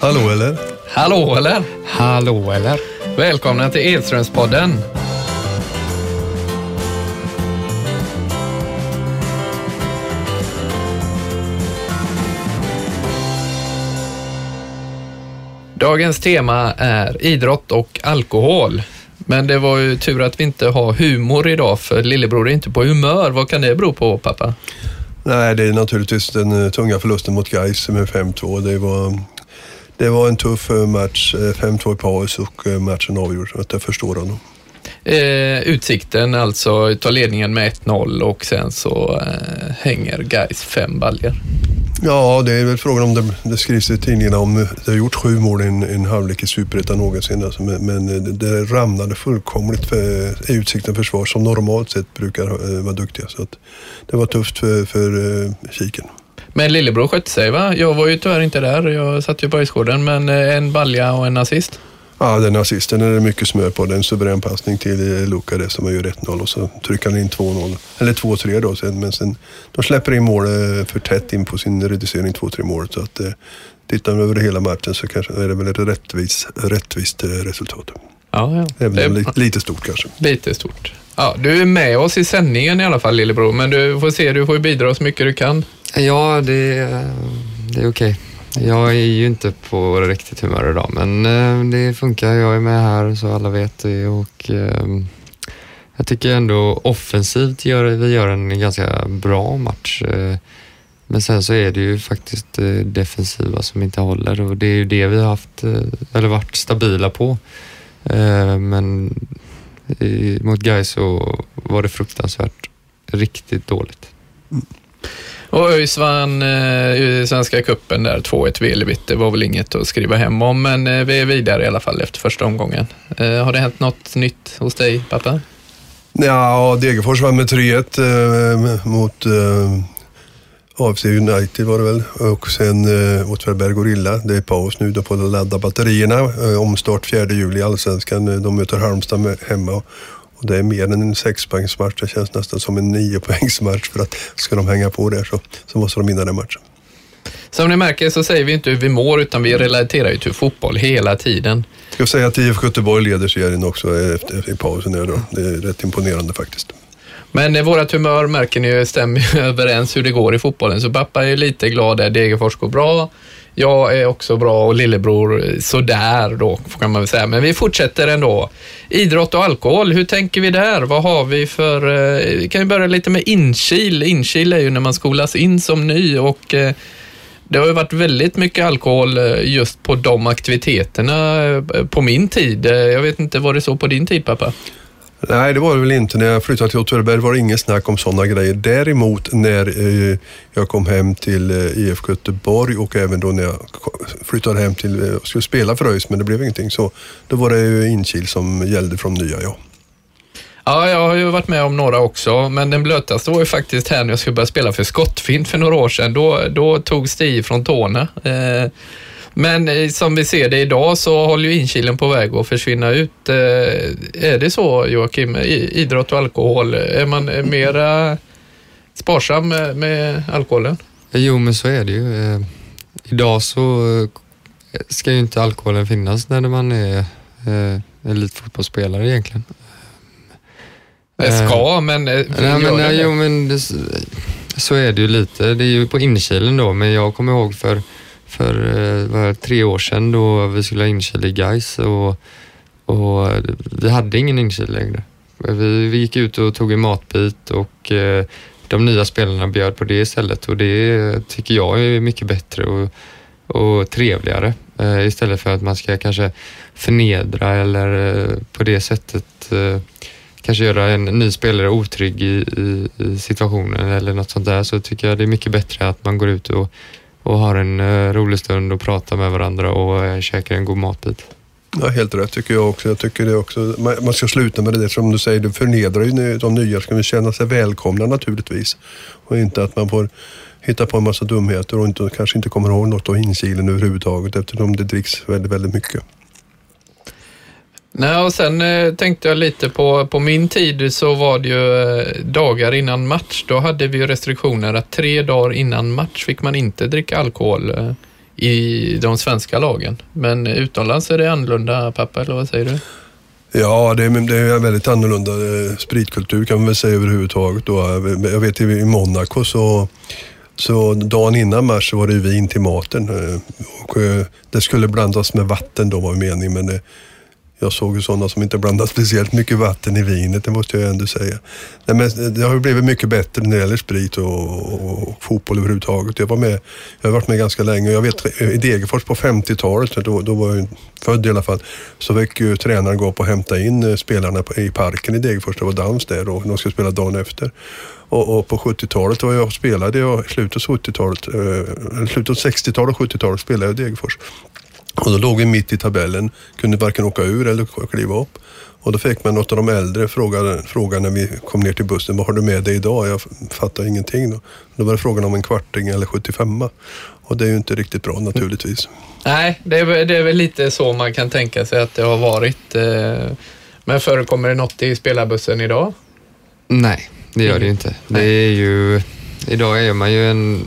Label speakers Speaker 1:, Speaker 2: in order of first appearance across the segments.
Speaker 1: Hallå eller?
Speaker 2: Hallå eller?
Speaker 3: Hallå eller?
Speaker 2: Välkomna till Edströmspodden. Dagens tema är idrott och alkohol. Men det var ju tur att vi inte har humor idag för lillebror är inte på humör. Vad kan det bero på pappa?
Speaker 1: Nej, det är naturligtvis den eh, tunga förlusten mot Gais med 5-2. Det var, det var en tuff eh, match. eh, 5-2 i paus och eh, matchen avgjord. Så att jag förstår honom.
Speaker 2: Eh, utsikten alltså, ta ledningen med 1-0 och sen så eh, hänger Gais fem baljor.
Speaker 1: Ja, det är väl frågan om det, det skrivs i tidningarna om eh, det har gjort sju mål i en, en halvlek i Superettan någonsin. Alltså, men men eh, det, det ramlade fullkomligt för, Utsikten försvar som normalt sett brukar eh, vara duktiga. Så att det var tufft för, för eh, kiken.
Speaker 2: Men lillebror skötte sig va? Jag var ju tyvärr inte där, jag satt ju på Öjsgården, men eh, en balja och en assist.
Speaker 1: Ja, den assisten är det mycket smör på. Det är en suverän passning till eh, Luka det som gör 1-0 och så trycker han in 2-0. Eller 2-3 då. Sen, men sen, de släpper in mål eh, för tätt in på sin reducering 2-3 målet. Så att, eh, tittar man över hela matchen så kanske är det väl ett rättvis, rättvist resultat.
Speaker 2: Ja, ja.
Speaker 1: Även
Speaker 2: Det är
Speaker 1: lite, stort kanske.
Speaker 2: lite stort. Ja, du är med oss i sändningen i alla fall lillebror, men du får se, du får bidra så mycket du kan.
Speaker 3: Ja, det, det är okej. Jag är ju inte på riktigt humör idag, men eh, det funkar. Jag är med här så alla vet det och ehm, jag tycker ändå offensivt gör vi gör en ganska bra match. Eh, men sen så är det ju faktiskt det defensiva som inte håller och det är ju det vi har haft, eller varit stabila på. Men mot Gais så var det fruktansvärt riktigt dåligt. Mm.
Speaker 2: Och ÖIS vann eh, Svenska cupen där, 2-1 Velevit. Det var väl inget att skriva hem om, men eh, vi är vidare i alla fall efter första omgången. Eh, har det hänt något nytt hos dig, pappa?
Speaker 1: Ja, Degerfors vann med 3-1 eh, mot eh, AFC United var det väl. Och sen eh, Åtvidaberg Gorilla. Det är paus nu. De får ladda batterierna. Eh, omstart 4 juli i Allsvenskan. Eh, de möter Halmstad med, hemma. Och det är mer än en sexpoängsmatch. Det känns nästan som en niopoängsmatch. För att ska de hänga på där så, så måste de vinna den matchen.
Speaker 2: Som ni märker så säger vi inte hur vi mår, utan vi relaterar ju till fotboll hela tiden.
Speaker 1: Ska säga att IFK Göteborg leder serien också efter, i pausen. Där då. Det är rätt imponerande faktiskt.
Speaker 2: Men vårat humör märker ni stämmer överens hur det går i fotbollen. Så pappa är lite glad där, Degerfors går bra. Jag är också bra och lillebror sådär då, kan man väl säga. Men vi fortsätter ändå. Idrott och alkohol, hur tänker vi där? Vad har vi för... Eh, vi kan ju börja lite med inkil. Inkil är ju när man skolas in som ny och eh, det har ju varit väldigt mycket alkohol eh, just på de aktiviteterna på min tid. Jag vet inte, var det så på din tid pappa?
Speaker 1: Nej, det var det väl inte. När jag flyttade till Åtvidaberg var det inget snack om sådana grejer. Däremot när eh, jag kom hem till eh, IFK Göteborg och även då när jag flyttade hem till, Jag skulle spela för ÖIS, men det blev ingenting, så då var det ju inkil som gällde från nya, ja.
Speaker 2: Ja, jag har ju varit med om några också, men den blötaste var ju faktiskt här när jag skulle börja spela för Skottfint för några år sedan. Då, då togs det i från tårna. Eh, men eh, som vi ser det idag så håller ju inkilen på väg att försvinna ut. Eh, är det så Joakim, idrott och alkohol, är man eh, mera sparsam med, alkoholen?
Speaker 3: Jo, men så är det ju. Idag så ska ju inte alkoholen finnas när man är elitfotbollsspelare egentligen.
Speaker 2: Det ska, men...
Speaker 3: Nej, men, nej, jo, men det, så är det ju lite. Det är ju på inkilen då, men jag kommer ihåg för, för eh, var tre år sedan då vi skulle ha inkil i Gais och, och vi hade ingen inkil längre. Vi, vi gick ut och tog en matbit och eh, de nya spelarna bjöd på det istället och det tycker jag är mycket bättre och, och trevligare eh, istället för att man ska kanske förnedra eller på det sättet kanske göra en ny spelare otrygg i, i, i situationen eller något sånt där så tycker jag det är mycket bättre att man går ut och, och har en eh, rolig stund och pratar med varandra och eh, käkar en god matbit.
Speaker 1: Ja, helt rätt tycker jag också. Jag tycker det också. Man man ska sluta med det där som du säger, du förnedrar ju de nya. Ska vi känna sig välkomna naturligtvis. Och inte att man får hitta på en massa dumheter och inte, kanske inte kommer ihåg något av insilen överhuvudtaget eftersom det dricks väldigt, väldigt mycket.
Speaker 2: Nej, och sen eh, tänkte jag lite på, på min tid så var det ju eh, dagar innan match. Då hade vi ju restriktioner att tre dagar innan match fick man inte dricka alkohol. Eh, i de svenska lagen. Men utomlands är det annorlunda, pappa, eller vad säger du?
Speaker 1: Ja, det är, det är väldigt annorlunda eh, spritkultur kan man väl säga överhuvudtaget. Då. Eh, jag vet i Monaco så, så dagen innan match var det vin till maten. Eh, och det skulle blandas med vatten då var meningen, men det, jag såg ju sådana som inte blandade speciellt mycket vatten i vinet, det måste jag ändå säga. Nej, men det har ju blivit mycket bättre när det gäller sprit och, och, och fotboll överhuvudtaget. Jag, var med, jag har varit med ganska länge. Jag vet i Degerfors på 50-talet, då, då var jag född i alla fall, så fick ju tränaren gå upp och hämta in eh, spelarna i parken i Degerfors. Det var dans där och de skulle spela dagen efter. Och, och på 70-talet var jag spelade jag, i slutet av 70-talet, eh, slutet av 60-talet och 70-talet spelade jag i Degerfors. Och då låg vi mitt i tabellen, kunde varken åka ur eller kliva upp. Och då fick man något av de äldre fråga, fråga när vi kom ner till bussen, vad har du med dig idag? Jag fattade ingenting då. Då var det frågan om en kvarting eller 75 Och det är ju inte riktigt bra naturligtvis.
Speaker 2: Nej, det är, det är väl lite så man kan tänka sig att det har varit. Eh, men förekommer det något i spelarbussen idag?
Speaker 3: Nej, det gör det ju inte. Det är ju, idag är man ju en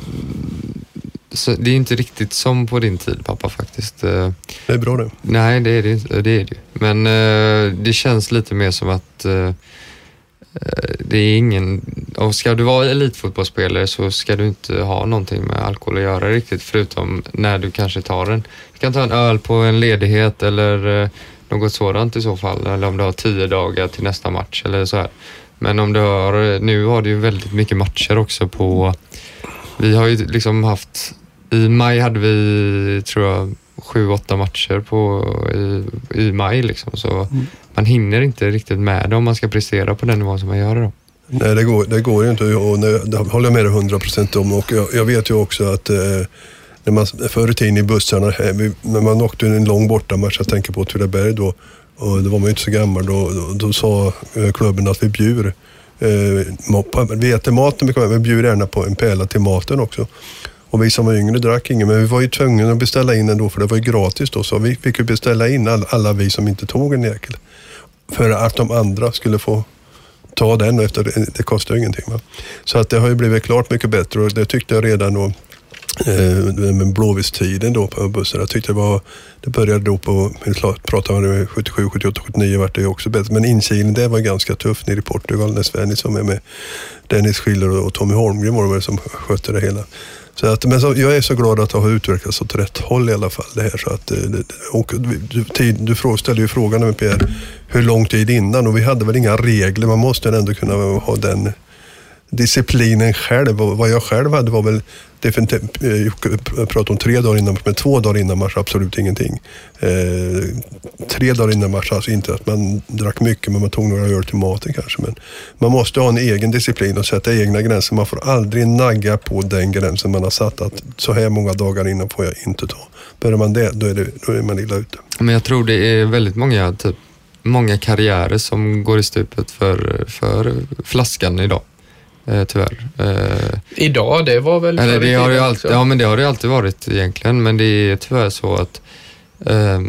Speaker 3: så det är inte riktigt som på din tid pappa faktiskt. Eh,
Speaker 1: det är bra det.
Speaker 3: Nej, det är det, det, är det Men uh, det känns lite mer som att uh, det är ingen... Och ska du vara elitfotbollsspelare så ska du inte ha någonting med alkohol att göra riktigt förutom när du kanske tar en... Du kan ta en öl på en ledighet eller något sådant i så fall. Eller om du har tio dagar till nästa match eller så här. Men om du har... Nu har du ju väldigt mycket matcher också på... Vi har ju liksom haft i maj hade vi, tror jag, sju, åtta matcher på, i, i maj. Liksom. Så mm. man hinner inte riktigt med det om man ska prestera på den nivån som man gör idag.
Speaker 1: Nej, det går, det går ju inte och det håller jag med dig hundra procent om. Och jag, jag, vet ju också att eh, när man, förr i tiden i bussarna, när man åkte en lång bortamatch, jag tänker på Åtvidaberg då, och då var man ju inte så gammal, då, då, då sa eh, klubben att vi bjuder eh, vi äter maten, men vi bjuder gärna på en pärla till maten också. Och vi som var yngre drack inget, men vi var ju tvungna att beställa in ändå för det var ju gratis då. Så vi fick ju beställa in alla, alla vi som inte tog en jäkel. För att de andra skulle få ta den efter det, det kostar ju ingenting. Va? Så att det har ju blivit klart mycket bättre och det tyckte jag redan då eh, med blåvistiden då på bussen. Jag tyckte det var, det började då på, pratar man 77, 78, 79 vart det också bättre. Men inkilningen det var ganska tuff nere i Portugal när Svennis som är med Dennis Schiller och Tommy Holmgren var det som skötte det hela. Så att, men så, jag är så glad att det har utvecklats åt rätt håll i alla fall. Det här, så att, eh, och, du, tid, du ställde ju frågan med Pierre, hur lång tid innan och vi hade väl inga regler. Man måste ändå kunna ha den disciplinen själv. vad jag själv hade var väl Eh, Jocke pratade om tre dagar innan match, men två dagar innan match absolut ingenting. Eh, tre dagar innan match, alltså inte att man drack mycket, men man tog några öl till maten kanske. Men man måste ha en egen disciplin och sätta egna gränser. Man får aldrig nagga på den gränsen man har satt, att så här många dagar innan får jag inte ta. Börjar man det, då är, det, då är man illa ute.
Speaker 3: Men jag tror det är väldigt många, typ, många karriärer som går i stupet för, för flaskan idag eh, tyvärr. Eh,
Speaker 2: Idag, det var väl
Speaker 3: eller det har ju alltid, Ja, men det har det alltid varit egentligen, men det är tyvärr så att eh,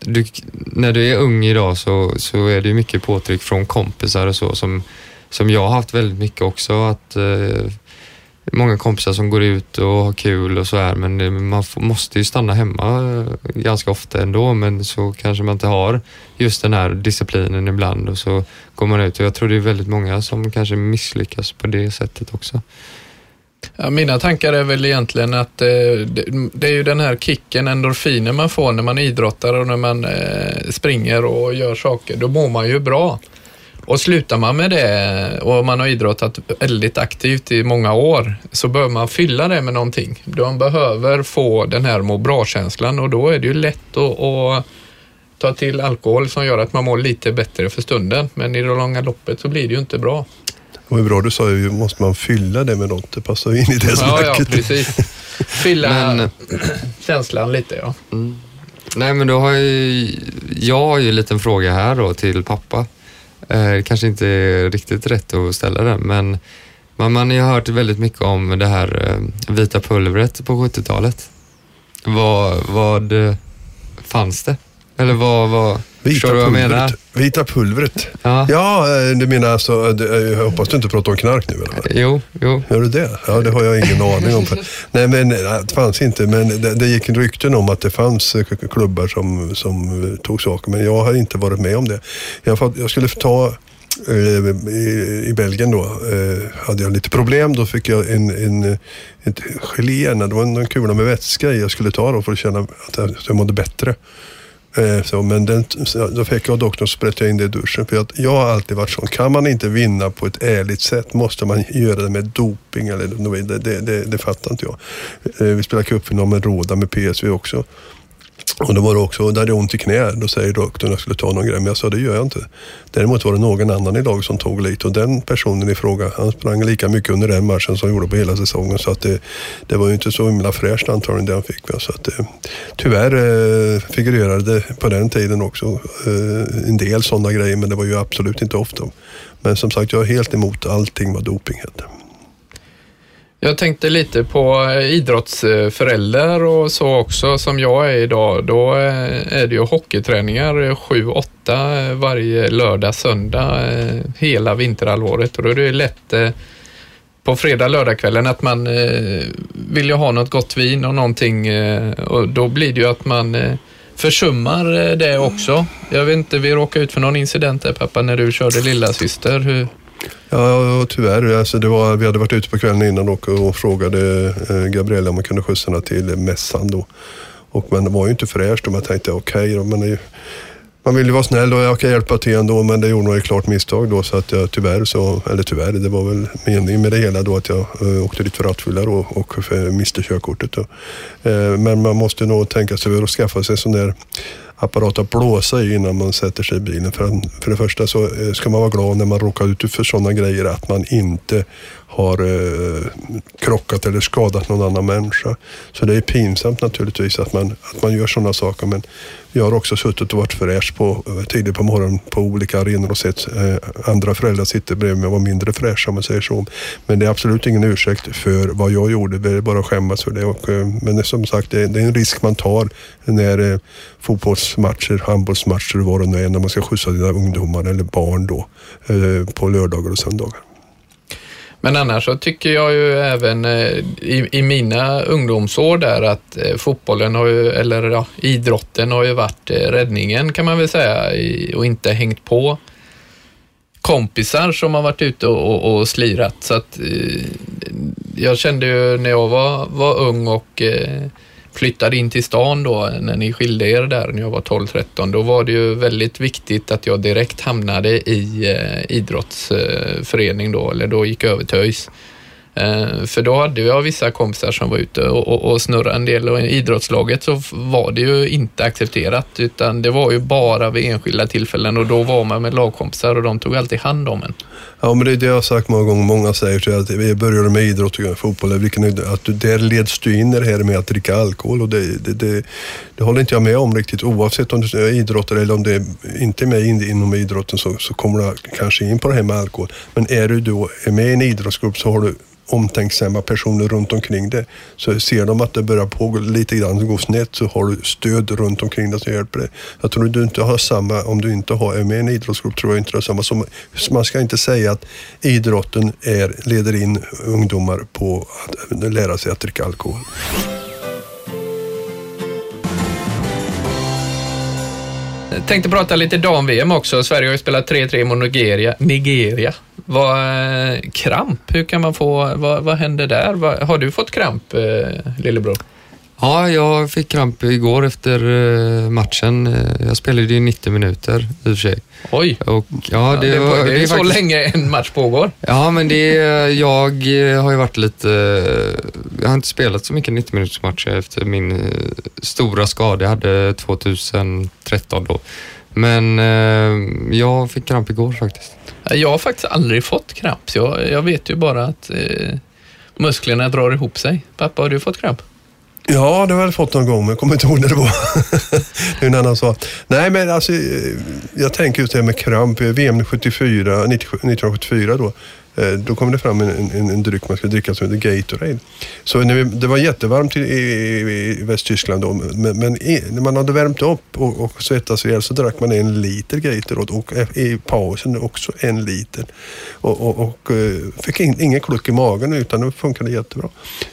Speaker 3: du, när du är ung idag så, så är det mycket påtryck från kompisar och så som, som jag har haft väldigt mycket också. att eh, många kompisar som går ut och har kul och så här men man måste ju stanna hemma eh, ganska ofta ändå men så kanske man inte har just den här disciplinen ibland och så går man ut och jag tror det är väldigt många som kanske misslyckas på det sättet också.
Speaker 2: Ja, mina tankar är väl egentligen att eh, det, det, är ju den här kicken, endorfinen man får när man idrottar och när man eh, springer och gör saker. Då mår man ju bra. Och slutar man med det och man har idrottat väldigt aktivt i många år så bör man fylla det med någonting. Man behöver få den här må bra-känslan och då är det ju lätt att, att ta till alkohol som gör att man mår lite bättre för stunden. Men i det långa loppet så blir det ju inte bra.
Speaker 1: Och hur bra du sa ju, måste man fylla det med något? Det passar in i det snacket.
Speaker 2: Ja, ja precis. Fylla men, känslan lite, ja. Mm.
Speaker 3: Nej, men då har jag, jag har ju en liten fråga här då till pappa. Eh, kanske inte är riktigt rätt att ställa den, men man, man har ju hört väldigt mycket om det här eh, vita pulvret på 70-talet. Vad, vad fanns det? Eller vad, vad
Speaker 1: vita förstår du vad jag menar? Vita pulvret.
Speaker 3: Ja.
Speaker 1: Ja, eh, du menar alltså, eh, eh, jag hoppas du inte pratar om knark nu eller?
Speaker 3: Jo, jo.
Speaker 1: Gör du det? Ja, det har jag ingen aning om. Nej, men det fanns inte. Men det, det gick en rykten om att det fanns klubbar som, som tog saker. Men jag har inte varit med om det. Jag, jag skulle ta i, I Belgien då eh, hade jag lite problem. Då fick jag en, en, ett gelé, det var en kula med vätska i jag skulle ta då för att känna att jag, att jag mådde bättre. Eh, Så, men den, då fick jag doktorn och sprättade in det i duschen. För jag, jag har alltid varit sån. Kan man inte vinna på ett ärligt sätt måste man göra det med doping. Eller, något det, det, det fattar inte jag. Eh, Vi spelade cupfinal med Råda med PSV också. Och då var det också, då hade jag ont i knä. Då säger doktorn att jag skulle ta någon grej, men jag sa det gör jag inte. Däremot var det någon annan i laget som tog lite och den personen i fråga, han sprang lika mycket under den matchen som han gjorde på hela säsongen. Så att det, det var ju inte så himla fräscht antagligen det han fick. Så att, eh, tyvärr eh, figurerade det på den tiden också eh, en del sådana grejer, men det var ju absolut inte ofta. Men som sagt, jag är helt emot allting vad doping heter.
Speaker 2: Jag tänkte lite på eh, idrottsföräldrar och så också som jag är idag. Då eh, är det ju hockeyträningar eh, 7-8 varje lördag, söndag hela vinterhalvåret och då är det ju lätt på fredag, lördagskvällen att man vill ju ha något gott vin och någonting och då blir det ju att man försummar det också. Jag vet inte, vi råkade ut för någon incident där pappa när du körde lilla syster. Hur,
Speaker 1: Ja, tyvärr. Alltså det var, vi hade varit ute på kvällen innan och, och frågade eh, Gabriella om man kunde skjutsa henne till mässan då. Och, man var ju inte fräsch och man tänkte okej då, men är man vill ju vara snäll och jag kan hjälpa till ändå men det gjorde man ju klart misstag då så att jag tyvärr så, eller tyvärr, det var väl meningen med det hela då att jag eh, åkte dit för rattfylla då och eh, miste körkortet då. Eh, men man måste nog tänka sig för att skaffa sig en sån där apparat att blåsa i innan man sätter sig i bilen. För, för det första så eh, ska man vara glad när man råkar ut för sådana grejer att man inte har eh, krockat eller skadat någon annan människa. Så det är pinsamt naturligtvis att man, att man gör sådana saker. Men jag har också suttit och varit fräsch på, eh, tidigt på morgonen på olika arenor och sett eh, andra föräldrar sitta bredvid mig och vara mindre fräscha om man säger så. Men det är absolut ingen ursäkt för vad jag gjorde. Det är bara att skämmas för det. Och, eh, men det, som sagt, det, det är en risk man tar när eh, fotbollsmatcher, handbollsmatcher och vad det nu är, när man ska skjutsa dina ungdomar eller barn då eh, på lördagar och söndagar.
Speaker 2: Men annars så tycker jag ju även eh, i, i mina ungdomsår där att eh, fotbollen har ju, eller ja, idrotten har ju varit eh, räddningen kan man väl säga i, och inte hängt på kompisar som har varit ute och, och, och slirat. Så att jag kände ju när jag var, var ung och eh, flyttade in till stan då när ni skilde er där när jag var 12-13, då var det ju väldigt viktigt att jag direkt hamnade i eh, idrottsförening då, eller då gick jag över till ÖIS. Eh, för då hade jag vissa kompisar som var ute och, och, och snurrade en del och i idrottslaget så var det ju inte accepterat utan det var ju bara vid enskilda tillfällen och då var man med lagkompisar och de tog alltid hand om en.
Speaker 1: Ja, men det är det jag har sagt många gånger. Många säger till att jag började med idrott och fotboll. Vilken, att du, där leds du in i det här med att dricka alkohol och det, det, det, det håller inte jag med om riktigt. Oavsett om du är idrottare eller om du inte är med in, inom idrotten så, så kommer du kanske in på det här med alkohol. Men är du då är med i en idrottsgrupp så har du omtänksamma personer runt omkring dig. Så ser de att det börjar pågå lite grann gå snett så har du stöd runt omkring dig som hjälper dig. Jag tror du inte har samma, om du inte har, är med i en idrottsgrupp tror jag inte det är samma. Som, man ska inte säga att idrotten är, leder in ungdomar på att lära sig att dricka alkohol.
Speaker 2: Jag tänkte prata lite dam-VM också. Sverige har ju spelat 3-3 mot Nigeria. Nigeria. Vad, eh, kramp, hur kan man få, vad, vad händer där? Vad, har du fått kramp, eh, lillebror?
Speaker 3: Ja, jag fick kramp igår efter eh, matchen. Eh, Jag spelade ju 90 minuter i och för sig.
Speaker 2: Oj,
Speaker 3: Och, ja,
Speaker 2: det,
Speaker 3: var-
Speaker 2: det, är så
Speaker 3: faktiskt-
Speaker 2: länge en match pågår.
Speaker 3: Ja, men det, jag eh, har ju varit lite... Jag har inte spelat så mycket 90 minuters matcher efter min stora skada jag hade 2013 då. Men eh, jag fick kramp igår faktiskt.
Speaker 2: Jag har faktiskt aldrig fått kramp. så Jag, jag vet ju bara att eh, musklerna drar ihop sig. Pappa, har du fått kramp?
Speaker 1: Ja, det har jag fått någon gång, men jag kommer inte ihåg när det var. det är en annan sak. Nej, men alltså, jag tänker just det här med kramp. VM 74, 1974 då. Eh, då kom det fram en, en, en dryck man skulle dricka som heter Gatorade. Så när vi, det var jättevarmt i, i, i Västtyskland då, men, men i, när man hade värmt upp och, och svettats ihjäl så drack man en liter Gatorade och eh, i pausen också en liter. Och, och, och eh, fick in, ingen kluck i magen utan det funkade jättebra.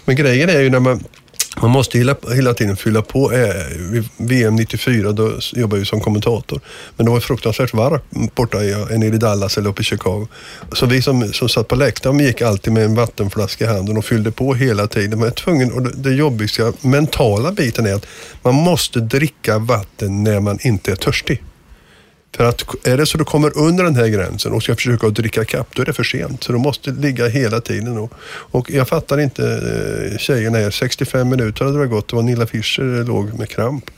Speaker 1: Men grejen är ju när man man måste hela, hela tiden fylla på. Eh, VM 94 då jobbade jag som kommentator. Men det var fruktansvärt varmt borta eh, nere i Dallas eller uppe i Chicago. Så vi som, som satt på läktaren gick alltid med en vattenflaska i handen och fyllde på hela tiden. Man är tvungen, och det, det mentala biten är att man måste dricka vatten när man inte är törstig. För att är det så du kommer under den här gränsen och ska försöka att dricka kapp, då är det för sent. Så du måste ligga hela tiden. Och, och jag fattar inte eh, tjejerna här. 65 minuter hade det gått. Det var Nilla Fischer låg med kramp.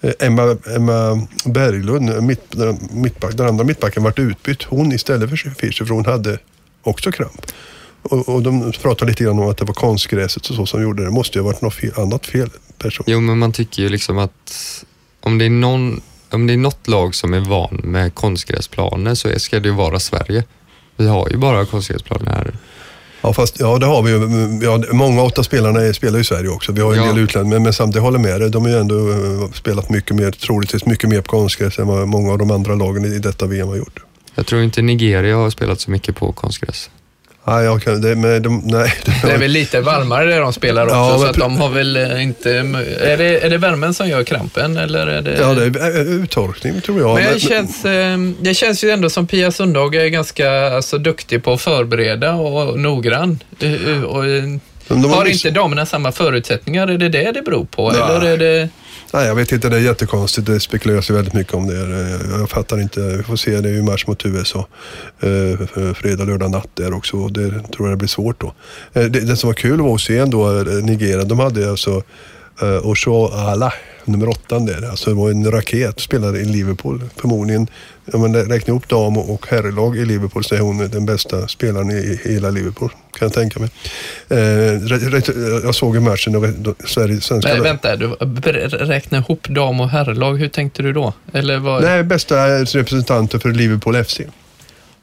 Speaker 1: Eh, Emma, Emma Berglund, eh, mitt, mittback, den andra mittbacken, vart utbytt. Hon istället för Fischer, för hon hade också kramp. Och, och de pratade lite grann om att det var konstgräset och så som gjorde det. Det måste ju ha varit något fel, annat fel person.
Speaker 3: Jo, men man tycker ju liksom att om det är någon om det är något lag som är van med konstgräsplaner så ska det ju vara Sverige. Vi har ju bara konstgräsplaner här.
Speaker 1: Ja, fast, ja det har vi ju. Ja, många av spelarna spelar i Sverige också. Vi har ju en ja. del utländska, men, men samtidigt håller med dig. De har ju ändå eh, spelat mycket mer, troligtvis mycket mer på konstgräs än vad många av de andra lagen i detta VM har gjort.
Speaker 3: Jag tror inte Nigeria har spelat så mycket på konstgräs.
Speaker 1: Nej, jag kan, det, men de, nej.
Speaker 2: Det är väl lite varmare där de spelar också, ja, så att de har väl eh, inte... Är det, är det värmen som gör krampen eller är det...
Speaker 1: Ja, det är uttorkning tror jag.
Speaker 2: Men det, känns, det känns ju ändå som Pia Sundhage är ganska alltså, duktig på att förbereda och noggrann. Eh, eh, och, och, har inte damerna samma förutsättningar? Är det det det beror på? Ja. Eller är det...
Speaker 1: Nej, jag vet inte. Det är jättekonstigt. Det spekuleras ju väldigt mycket om det. Eh, jag fattar inte. Vi får se. Det är ju match mot USA. Eh, fredag, lördag natt där också. Det tror jag det blir svårt då. Eh, det, det som var kul var att se ändå Nigeria. De hade alltså Osho Ala nummer åtta där. Alltså det var en raket, spelade i Liverpool. Förmodligen, om man räknar ihop dam och herrlag i Liverpool så är hon den bästa spelaren i hela Liverpool. Kan jag tänka mig. Eh, jag såg ju matchen då Sverige, svenska
Speaker 2: Men, Vänta, du räknar ihop dam och herrlag. Hur tänkte du då? Eller var...
Speaker 1: Nej, bästa representanter för Liverpool FC. Okej,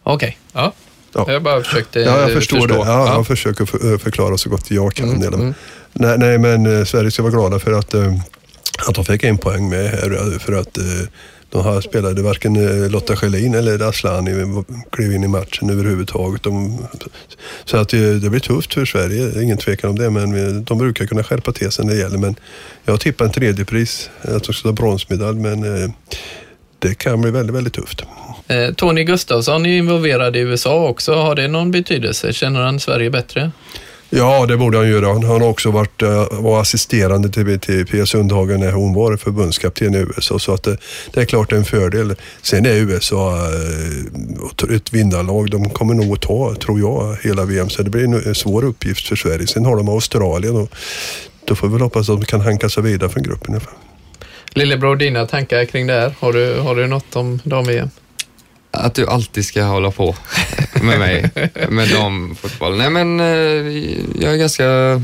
Speaker 2: okay. ja. Ja. Jag bara försökte
Speaker 1: ja, jag förstår förstå. det. Ja, ja. Jag försöker förklara så gott jag kan. Mm, mm. Nej, nej, men eh, Sverige ska vara glada för att eh, att de fick en poäng med här för att eh, de här spelade varken eh, Lotta Schelin eller Aslani klev in i matchen överhuvudtaget. De, så att det, det blir tufft för Sverige, ingen tvekan om det. Men de brukar kunna skärpa till sig när det gäller. Men jag tippar en tredje pris, att de ska ta bronsmedalj. Men det kan bli väldigt, väldigt tufft.
Speaker 2: Tony Gustafsson är involverad i USA också. Har det någon betydelse? Känner han Sverige bättre?
Speaker 1: Ja, det borde han göra. Han har också varit eh, var assisterande till, till Pia Sundhagen när hon var förbundskapten i USA. Så att det, det, är klart det är en fördel. Sen är USA eh, ett vinnarlag. De kommer nog att ta, tror jag, hela VM. Så det blir en svår uppgift för Sverige. Sen har de Australien och då får vi väl hoppas att de kan hanka sig vidare från gruppen.
Speaker 2: Lillebror, dina tankar kring det här? Har du, har du något om dam-VM?
Speaker 3: Att du alltid ska hålla på med mig med damfotboll. Nej men eh, jag är ganska, jag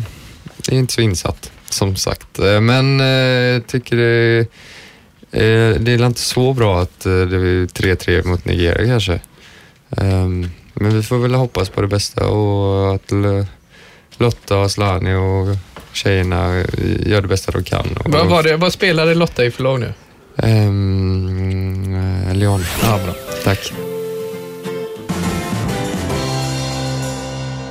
Speaker 3: är inte så insatt som sagt. Eh, men jag tycker det, det är inte så bra att det är 3-3 mot Nigeria kanske. Ehm, men vi får väl hoppas på det bästa och att Lotta och Slani och tjejerna gör det bästa de kan.
Speaker 2: Vad, var det, vad spelade Lotta i för lag nu?
Speaker 3: Um, Leon.
Speaker 2: Ja, bra.
Speaker 3: Tack.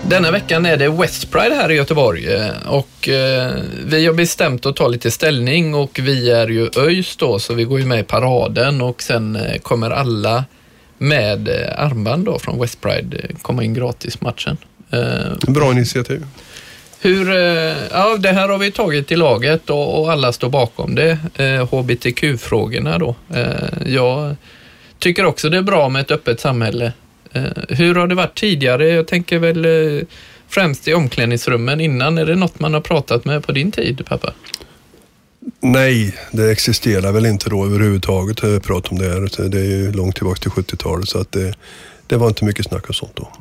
Speaker 2: Denna veckan är det West Pride här i Göteborg eh, och eh, vi har bestämt att ta lite ställning och vi är ju ÖIS då så vi går ju med i paraden och sen kommer alla med armband då från West Pride komma in gratis matchen.
Speaker 1: Bra initiativ.
Speaker 2: Hur, eh, ja, det här har vi tagit i laget och, och alla står bakom det. Eh, HBTQ-frågorna då. Eh, jag tycker också det är bra med ett öppet samhälle Eh, hur har det varit tidigare? Jag tänker väl eh, främst i omklädningsrummen innan. Är det något man har pratat med på din tid, pappa?
Speaker 1: Nej, det existerar väl inte då överhuvudtaget att prata om det här. Det är ju långt tillbaka till 70-talet så att det, det var inte mycket snack och sånt då.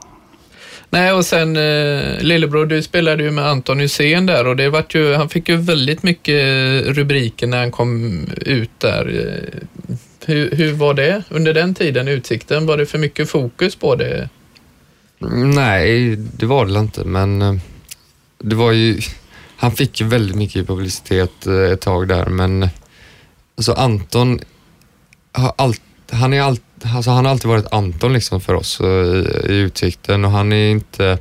Speaker 2: Nej, och sen eh, lillebror, du spelade ju med Anton Hysén där och det vart ju, han fick ju väldigt mycket rubriker när han kom ut där. Eh, hur, hur var det under den tiden, Utsikten? Var det för mycket fokus på det?
Speaker 3: Mm, nej, det var det inte, men eh, det var ju... Han fick ju väldigt mycket publicitet eh, ett tag där, men alltså Anton har alltid han, är all, alltså han har alltid varit Anton liksom för oss eh, i, i Utsikten och han är inte...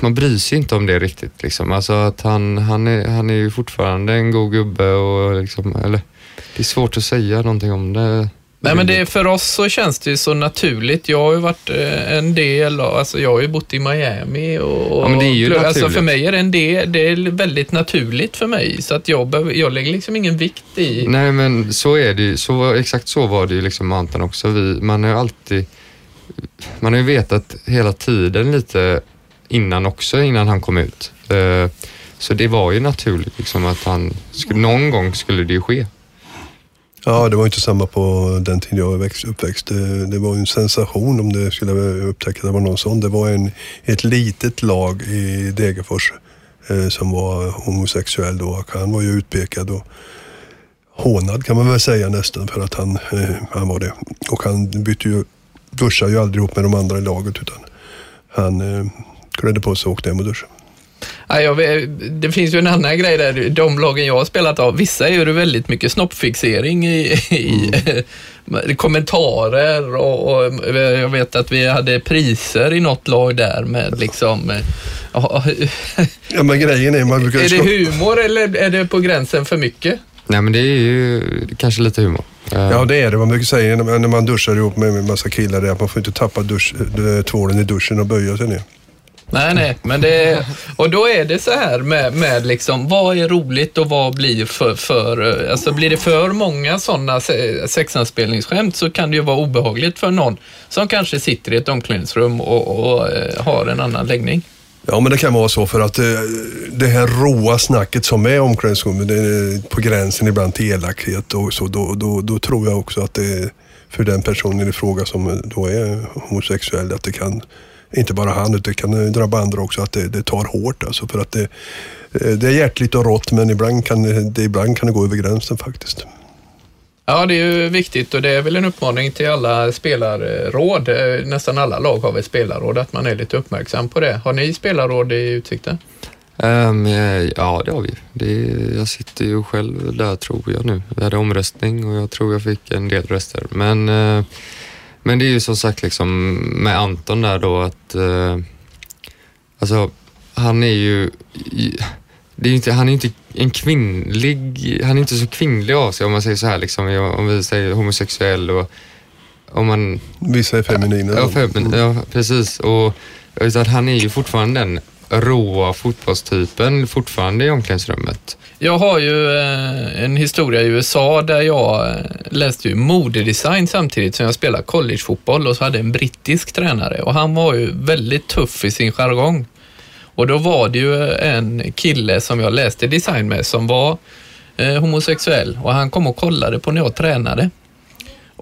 Speaker 3: Man bryr sig inte om det riktigt. Liksom. Alltså att han, han, är, han är ju fortfarande en god gubbe och liksom, eller, det är svårt att säga någonting om det.
Speaker 2: Nej, men det, för oss så känns det ju så naturligt. Jag har ju varit eh, en del, av- alltså jag har ju bott i Miami och...
Speaker 3: Ja, men det är ju
Speaker 2: alltså
Speaker 3: naturligt.
Speaker 2: för mig är det en del, det är väldigt naturligt för mig. Så att jag, behöver, jag lägger liksom ingen vikt i...
Speaker 3: Nej men så är det ju. så, exakt så var det ju liksom med Anton också. Vi, man har ju alltid, man har ju vetat hela tiden lite innan också, innan han kom ut. Eh, Så det var ju naturligt liksom att han, någon gång skulle det ju ske.
Speaker 1: Ja, det var inte samma på den tiden jag var växt- uppväxt. Det, det var ju en sensation om det skulle upptäcka att det var någon sån. Det var en, ett litet lag i Degerfors eh, som var homosexuell då och han var ju utpekad och hånad kan man väl säga nästan för att han, eh, han var det. Och han bytte ju, duschade ju aldrig ihop med de andra i laget utan han eh, klädde på sig och åkte hem och duschade.
Speaker 2: Ja, vet, det finns ju en annan grej där. De lagen jag har spelat av, vissa är det väldigt mycket snoppfixering i, i kommentarer och, och jag vet att vi hade priser i något lag där med liksom... eh, ja,
Speaker 1: Ja men grejen är man brukar
Speaker 2: är det humor eller är det på gränsen för mycket?
Speaker 3: Nej men det är ju kanske lite humor.
Speaker 1: Ja det är det. Man brukar säga när man- duschar ihop med en massa killar det att man får inte tappa dusch, eh, tvålen i duschen och böja sig ner.
Speaker 2: Nej, nej, men det... Och då är det så här med, med liksom, vad är roligt och vad blir för, för... Alltså blir det för många sådana sexanspelningsskämt så kan det ju vara obehagligt för någon som kanske sitter i ett omklädningsrum och, och och har en annan läggning.
Speaker 1: Ja men det kan vara så för att eh, det här råa snacket som är i omklädningsrummet det är på gränsen ibland till elakhet och så. Då, då, då tror jag också att det är för den personen i fråga som då är homosexuell att det kan, inte bara han utan det kan drabba andra också, att det, det tar hårt alltså. För att det, eh, det är hjärtligt och rått men ibland kan, det, ibland kan det gå över gränsen faktiskt.
Speaker 2: Ja, det är ju viktigt och det är väl en uppmaning till alla spelarråd. Eh, Nästan alla lag har väl spelarråd, att man är lite uppmärksam på det. Har ni spelarråd i Utsikten?
Speaker 3: Eh, ja, det har vi. Det, jag sitter ju själv där tror jag nu. Vi hade omröstning och jag tror jag fick en del röster. Men, eh, men det är ju som sagt liksom med Anton där då att eh, alltså han är ju det är inte, han är inte en kvinnlig, han är inte så kvinnlig av sig om man säger så här liksom, om vi säger homosexuell och om man
Speaker 1: Vissa är feminina.
Speaker 3: Ja, femin, ja precis. Och, utan han är ju fortfarande den råa fotbollstypen fortfarande i omklädningsrummet.
Speaker 2: Jag har ju eh, en historia i USA där jag eh, läste ju modedesign samtidigt som jag spelade collegefotboll och så hade en brittisk tränare och han var ju väldigt tuff i sin jargong. Och då var det ju eh, en kille som jag läste design med som var homosexuell och han kom och kollade på när jag tränade.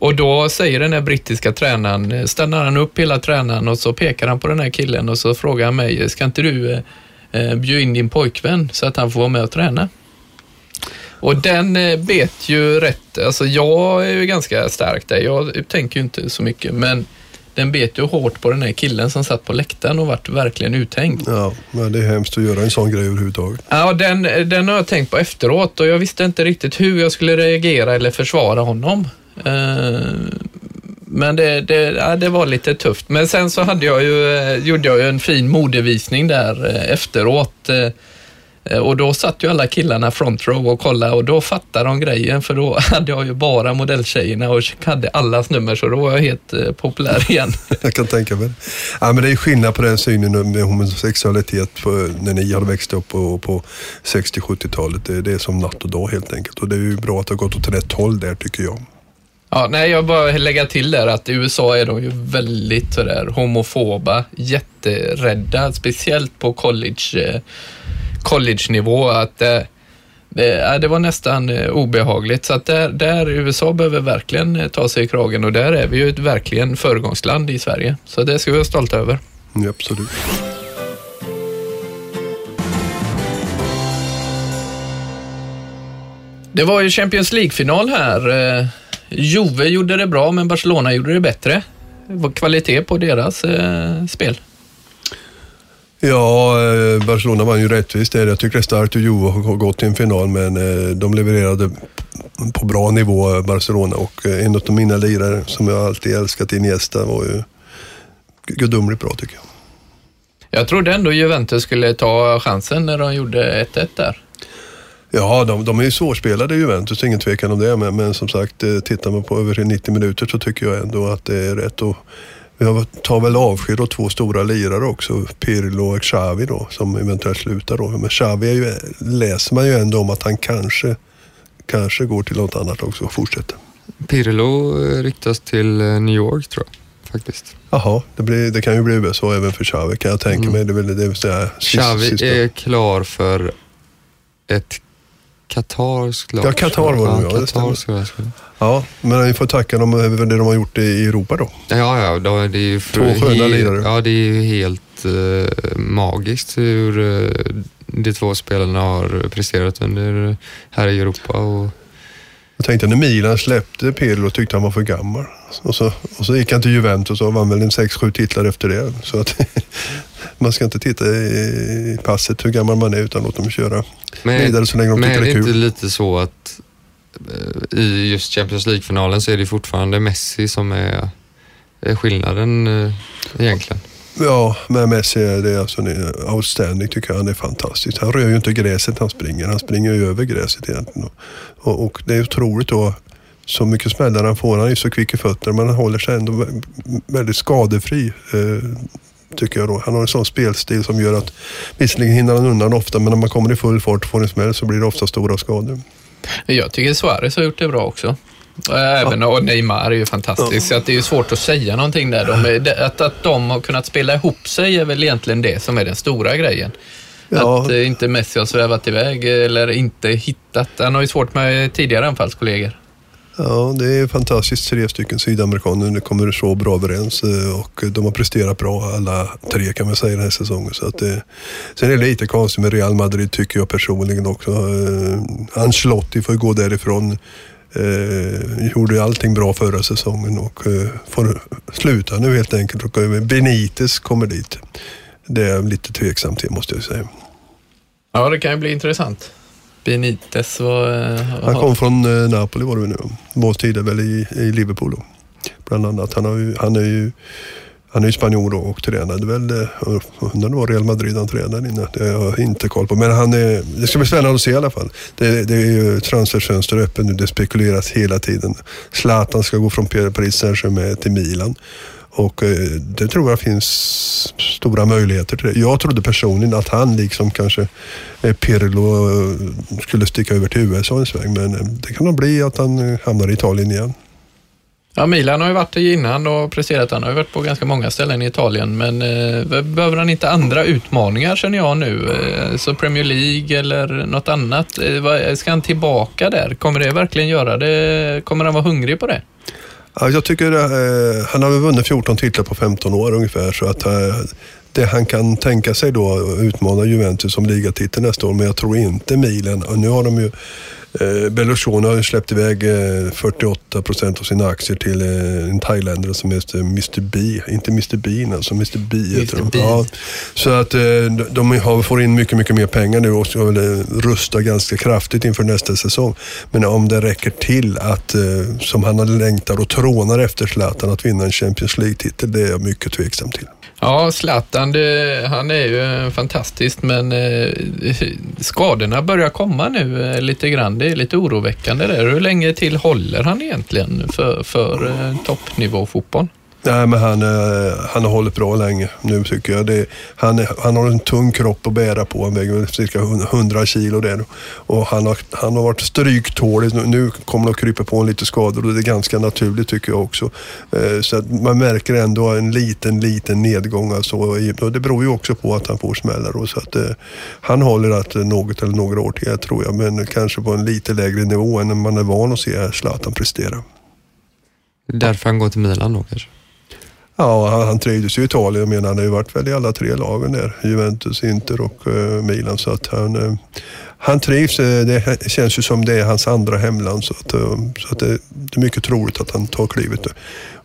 Speaker 2: Och då säger den här brittiska tränaren, eh, stannar han upp hela tränaren och så pekar han på den här killen och så frågar han mig, ska inte du eh, eh, bjuda in din pojkvän så att han får vara med och träna? Och den eh, bet ju rätt, alltså jag är ju ganska stark där, jag tänker ju inte så mycket, men den bet ju hårt på den här killen som satt på läktaren och vart verkligen uthängd.
Speaker 1: Ja, men det är hemskt att göra en sån grej överhuvudtaget.
Speaker 2: Ja, den, den har jag tänkt på efteråt och jag visste inte riktigt hur jag skulle reagera eller försvara honom. Eh, men det, det, ja, det var lite tufft. Men sen så hade jag ju, eh, gjorde jag ju en fin modevisning där eh, efteråt. Och då satt ju alla killarna front row och kollade och då fattade de grejen för då hade jag ju bara modelltjejerna och hade allas nummer så då var jag helt eh, populär igen.
Speaker 1: Jag kan tänka mig det. ja, men Det är skillnad på den synen med homosexualitet på, när ni hade växt upp på, på 60-70-talet. Det, det är som natt och dag helt enkelt. Och det är ju bra att det har gått åt rätt håll där tycker jag.
Speaker 2: Ja, nej, jag bara lägga till där att i USA är de ju väldigt sådär homofoba, jätterädda, speciellt på college, eh, college-nivå. Att, eh, Det, det var nästan eh, obehagligt, så att där, där USA behöver verkligen ta sig i kragen och där är vi ju ett verkligen föregångsland i Sverige. Så det ska vi vara stolta över.
Speaker 1: Ja, absolut.
Speaker 2: Det var ju Champions League-final här. Eh, Juve gjorde det bra, men Barcelona gjorde det bättre. Det var kvalitet på deras eh, spel.
Speaker 1: Ja, eh, Barcelona vann ju rättvist Jag tycker det är starkt att Juve har gått till en final, men eh, de levererade på bra nivå, Barcelona. Och en av mina lirare som jag alltid älskat, Iniesta, var ju gudomligt bra tycker jag.
Speaker 2: Jag trodde ändå Juventus skulle ta chansen när de gjorde 1-1 där.
Speaker 1: Ja, de, de är ju svårspelade Juventus, ingen tvekan om det. Men, men som sagt, eh, tittar man på över 90 minuter så tycker jag ändå att det är rätt. Och jag tar väl avsked av två stora lirare också, Pirlo och Xavi då, som eventuellt slutar då. Men Xavi är ju, läser man ju ändå om att han kanske, kanske går till något annat också och fortsätter.
Speaker 3: Pirlo ryktas till eh, New York tror jag faktiskt.
Speaker 1: Jaha, det, blir, det kan ju bli USA även för Xavi kan jag tänka mm. mig. Det vill, det vill säga,
Speaker 3: Xavi sista. är klar för ett Qatar skulle
Speaker 1: Ja, Qatar var det ja. Qatar skulle. Ja, men vi får tacka dem för det de har gjort i Europa då.
Speaker 3: Ja, ja. Då, det är ju
Speaker 1: Två sköna lirare.
Speaker 3: Ja, det är ju helt uh, magiskt hur uh, de två spelarna har presterat under här i Europa. Och...
Speaker 1: Jag tänkte när Milan släppte Pirlo tyckte han var för gammal. Och så, och så gick han till Juventus och vann väl en 6-7 titlar efter det. Så att man ska inte titta i passet hur gammal man är utan låta dem köra men, vidare så länge de tycker det är kul.
Speaker 3: Men är det inte lite så att eh, i just Champions League-finalen så är det fortfarande Messi som är, är skillnaden eh, egentligen?
Speaker 1: Ja, men Messi är det alltså outstanding tycker jag. Han är fantastisk. Han rör ju inte gräset han springer. Han springer ju över gräset egentligen. Och, och det är otroligt då så mycket smällar han får. Han är så kvick i fötterna men han håller sig ändå väldigt skadefri. Tycker jag då. Han har en sån spelstil som gör att visserligen hinner han undan ofta men när man kommer i full fart och får en smäll så blir det ofta stora skador.
Speaker 2: Jag tycker Suarez har gjort det bra också. Även, ja. och Neymar är ju fantastisk, så att det är svårt att säga någonting där. De, att, att de har kunnat spela ihop sig är väl egentligen det som är den stora grejen. Ja. Att eh, inte Messi har svävat iväg eller inte hittat. Han har ju svårt med tidigare anfallskollegor.
Speaker 1: Ja, det är fantastiskt. Tre stycken sydamerikaner nu kommer så bra överens eh, och de har presterat bra alla tre kan man säga den här säsongen. Så att det, sen är det lite konstigt med Real Madrid tycker jag personligen också. Eh, Ancelotti får gå därifrån. Eh, gjorde allting bra förra säsongen och eh, får sluta nu helt enkelt. Och eh, Benitez kommer dit. Det är jag lite tveksam till måste jag säga.
Speaker 2: Ja, det kan ju bli intressant. Benitez var...
Speaker 1: Eh, han kom från eh, Napoli var det nu. Var tidigare väl i, i Liverpool då. Bland annat. Han, har ju, han är ju han är ju spanjor och tränade väl, eh, undrar var Real Madrid han tränade innan. Det har jag inte koll på. Men han är, det ska bli spännande att se i alla fall. Det, det är ju transferfönster öppet nu, det spekuleras hela tiden. Zlatan ska gå från Paris Saint-Germain till Milan. Och eh, det tror jag finns stora möjligheter till det. Jag trodde personligen att han liksom kanske eh, Pirlo eh, skulle sticka över till USA en sväng. Men det kan nog bli att han hamnar i Italien igen.
Speaker 2: Ja, Milan har ju varit där innan och presterat. Han har ju varit på ganska många ställen i Italien, men eh, behöver han inte andra utmaningar känner jag nu? Eh, så Premier League eller något annat. Eh, ska han tillbaka där? Kommer det verkligen göra det? Kommer han vara hungrig på det?
Speaker 1: Jag tycker eh, han har vunnit 14 titlar på 15 år ungefär. Så att eh, det han kan tänka sig då utmana Juventus som ligatitel nästa år. Men jag tror inte Milan. Och nu har de ju Eh, Berlusconi har släppt iväg eh, 48 procent av sina aktier till eh, en thailändare som heter Mr B. Inte Mr Bean, alltså Mr B. Mr. Ja, så att eh, de har, får in mycket, mycket mer pengar nu och ska väl eh, rusta ganska kraftigt inför nästa säsong. Men om det räcker till att, eh, som han har längtar och trånar efter Zlatan, att vinna en Champions League-titel, det är jag mycket tveksam till.
Speaker 2: Ja, Zlatan, det, han är ju fantastisk, men eh, skadorna börjar komma nu eh, lite grann. Det är lite oroväckande där. Hur länge till håller han egentligen för, för eh, toppnivå fotboll?
Speaker 1: Nej, men han, eh, han har hållit bra länge nu tycker jag. Det, han, han har en tung kropp att bära på. Han väger cirka 100 kilo där. Och han har, han har varit stryktålig. Nu, kommer det att krypa på en lite skador och det är ganska naturligt tycker jag också. Eh, så att man märker ändå en liten, liten nedgång. Alltså, och det beror ju också på att han får smällar. Så att, eh, han håller att något eller några år till tror jag. Men kanske på en lite lägre nivå än man är van att se Zlatan prestera.
Speaker 3: Därför han går till Milan då kanske?
Speaker 1: Ja, han, han trivdes ju i Italien. Men han har ju varit väl i alla tre lagen där. Juventus, Inter och eh, Milan. Så att han, eh, han trivs. Eh, det känns ju som det är hans andra hemland. Så, att, eh, så att det, det är mycket troligt att han tar klivet.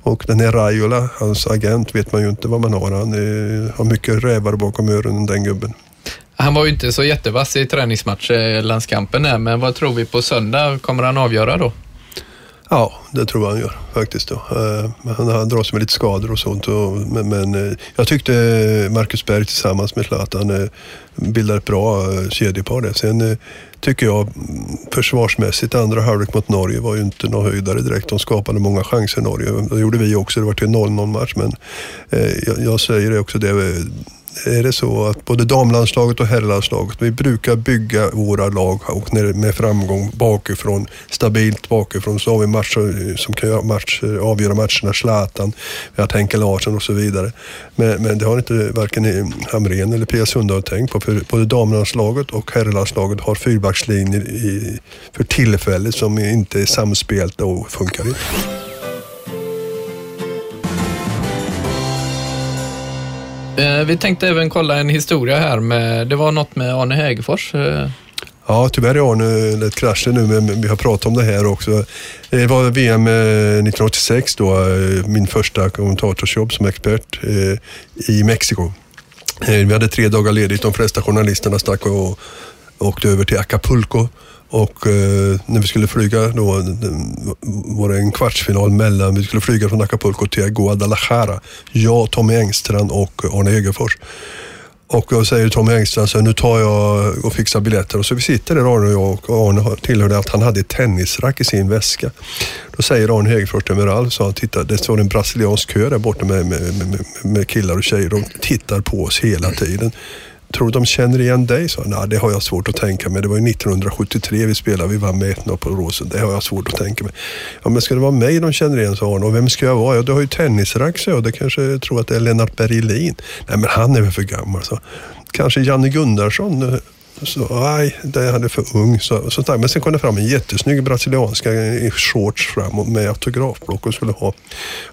Speaker 1: Och den här Raiola, hans agent, vet man ju inte vad man har. Han är, har mycket rävar bakom öronen den gubben.
Speaker 2: Han var ju inte så jättevass i träningsmatch, landskampen här, men vad tror vi på söndag? Kommer han avgöra då?
Speaker 1: Ja, det tror jag han gör faktiskt. Då. Eh, han, han dras med lite skador och sånt. Och, men men eh, jag tyckte Marcus Berg tillsammans med Zlatan eh, bildar ett bra kedjepar där. Sen tycker jag mm, försvarsmässigt, andra halvlek mot Norge var ju inte någon höjdare direkt. De skapade många chanser Norge. Det gjorde vi också. Det var till 0-0 match. Men eh, jag, jag säger det också det är det så att både damlandslaget och herrlandslaget, vi brukar bygga våra lag och med framgång bakifrån, stabilt bakifrån, så har vi matcher eh, som kan match, eh, avgöra matcherna, Zlatan, vi har Henke Larsson och så vidare. Men, men det har inte varken Hamrén eller Pia Sundahl tänkt på, för både damlandslaget och herrlandslaget har fyrbackslinjer i, för tillfället som inte är samspelta och funkar inte.
Speaker 2: Eh, vi tänkte även kolla en historia här med, det var något med Arne Hägerfors. Eh.
Speaker 1: Ja, tyvärr är Arne lite kraschen nu, men vi har pratat om det här också. Eh, det var VM 1986 då, min första kommentatorsjobb som expert i Mexiko. Vi hade tre dagar ledigt, de flesta journalisterna stack och åkte över till Acapulco. Och eh, när vi skulle flyga då var det en kvartsfinal mellan, vi skulle flyga från Acapulco till Guadalajara. Jag, Tommy Engstrand och Arne Hegerfors. Och jag säger till Tommy Engstrand så här, nu tar jag och fixar biljetter. Och så vi sitter där Arne och jag och Arne tillhörde att han hade ett tennisrack i sin väska. Då säger Arne Hegerfors till mig, Ralf, han, titta det står en brasiliansk kö där borta med, med, med, med killar och tjejer. De tittar på oss hela tiden. Tror du de känner igen dig? Så. Nej, det har jag svårt att tänka mig. Det var ju 1973 vi spelade, vi vann med 1-0 på Rosen. Det har jag svårt att tänka mig. Ja, men ska det vara mig de känner igen, sa Arne. Och vem ska jag vara? Ja, du har ju tennisrack, sa jag. Det kanske jag tror att det är Lennart Bergelin. Nej, men han är väl för gammal, så. Kanske Janne Gunnarsson. Så, nej, det han är för ung. Så, så, där. men sen kom det fram en jättesnygg brasilianska i shorts fram med autografblock och skulle ha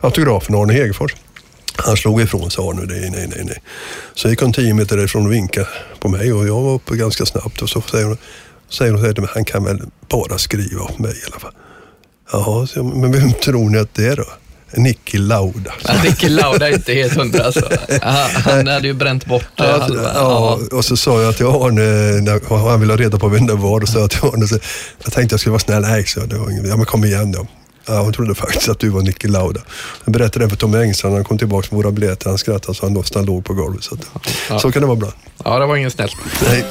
Speaker 1: autografen Arne Hegerfors. Han slog ifrån sig Arne, nej, nej, nej, nej. Så gick hon tio meter därifrån och vinkade på mig och jag var uppe ganska snabbt och så säger hon, säger hon så här till mig, han kan väl bara skriva om mig i alla fall. Jaha, så men vem tror ni att det är då? Niki Lauda.
Speaker 2: Ja, Nicky Lauda är inte helt hundra alltså. Han, han hade ju bränt bort
Speaker 1: Ja,
Speaker 2: halva.
Speaker 1: ja, och så sa jag till Arne, han ville ha reda på vem det var, då sa jag till Arne, så, jag tänkte jag skulle vara snäll, nej, så jag, det var ingen, ja men kom igen då. Ja, hon trodde faktiskt att du var Niki Lauda. Jag berättade det för Tommy Engstrand, när han kom tillbaka med våra biljetter, han skrattade så han låg på golvet. Så, att,
Speaker 2: Ja.
Speaker 1: så kan det vara bra.
Speaker 2: Ja, det var ingen snäll.
Speaker 1: Nej.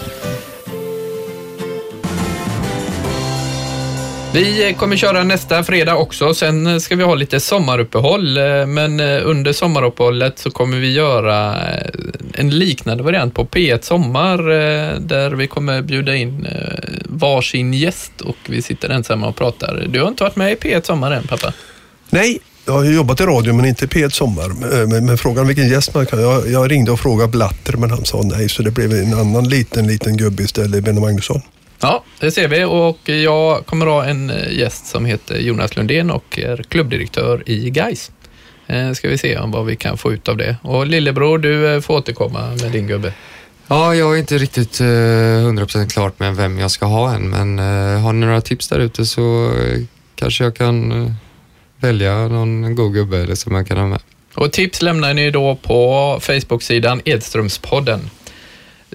Speaker 2: Vi kommer köra nästa fredag också. Sen eh, ska vi ha lite sommaruppehåll, eh, men eh, under sommaruppehållet så kommer vi göra en liknande variant på P1 Sommar där vi kommer bjuda in varsin gäst och vi sitter ensamma och pratar. Du har inte varit med i P1 Sommar än, pappa?
Speaker 1: Nej, jag har jobbat i radio men inte P1 Sommar. Men, men, men frågan vilken gäst man kan... Jag, jag ringde och frågade Blatter men han sa nej så det blev en annan liten, liten gubbe istället, Benny Magnusson.
Speaker 2: Ja, det ser vi och jag kommer ha en eh, gäst som heter Jonas Lundén och är klubbdirektör i Gais. Eh, Ska vi se om vad vi kan få ut av det. Och lillebror, du eh, får återkomma med din gubbe.
Speaker 3: Ja, jag är inte riktigt eh, 100% klart med vem jag ska ha än, men har ni några tips där ute så kanske jag kan välja någon god gubbe eller som jag kan ha med.
Speaker 2: Och tips lämnar ni då på Facebook-sidan Edströmspodden.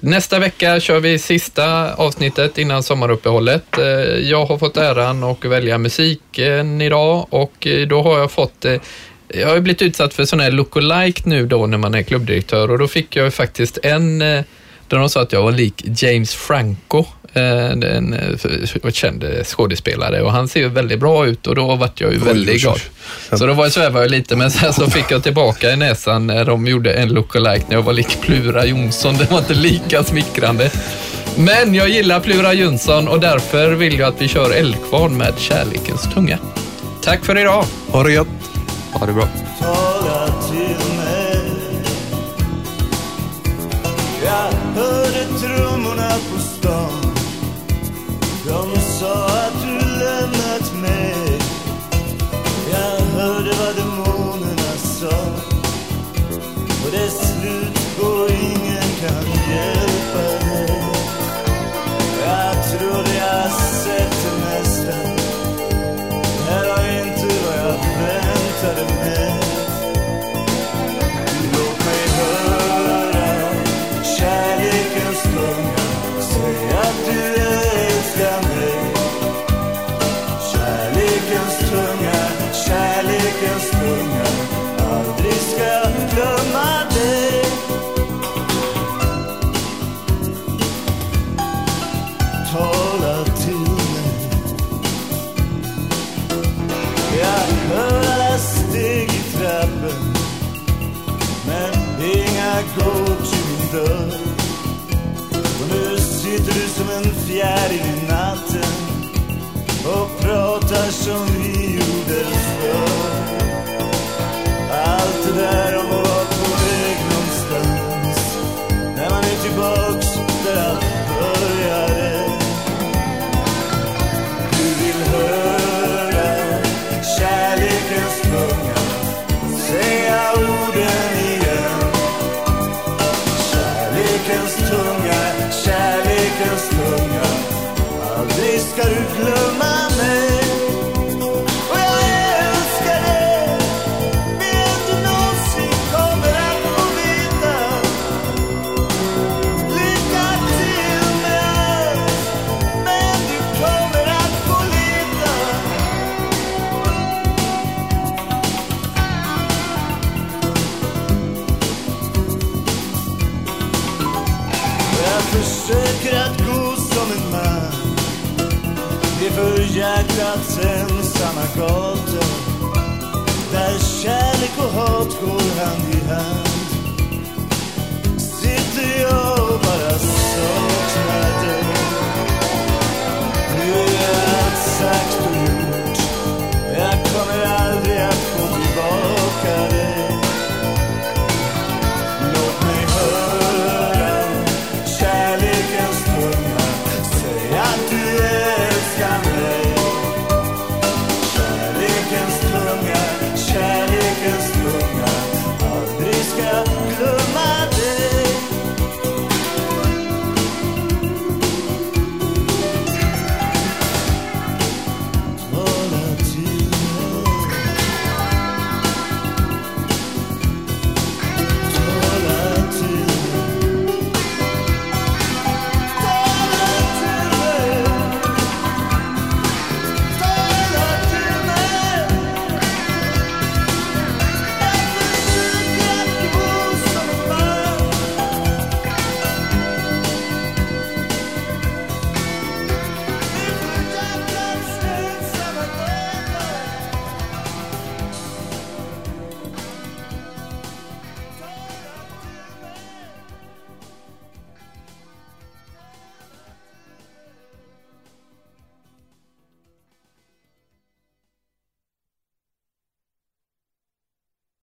Speaker 2: Nästa vecka kör vi sista avsnittet innan sommaruppehållet. Eh, jag har fått äran att välja musiken idag och eh, då har jag fått eh, jag har ju blivit utsatt för sån här lookalike nu då när man är klubbdirektör och då fick jag ju faktiskt en där de sa att jag var lik James Franco. Eh, en, eh, en känd eh, skådespelare och han ser ju väldigt bra ut och då vart jag ju väldigt glad. Så då var jag, svävade jag lite men sen så fick jag tillbaka i näsan när de gjorde en lookalike när jag var lik Plura Jonsson. Det var inte lika smickrande. Men jag gillar Plura Jonsson och därför vill jag att vi kör Eldkvarn med Kärlekens tunga. Tack för idag!
Speaker 1: Ha det gött!
Speaker 3: Ha det bra!
Speaker 4: Jag hörde trummorna på stan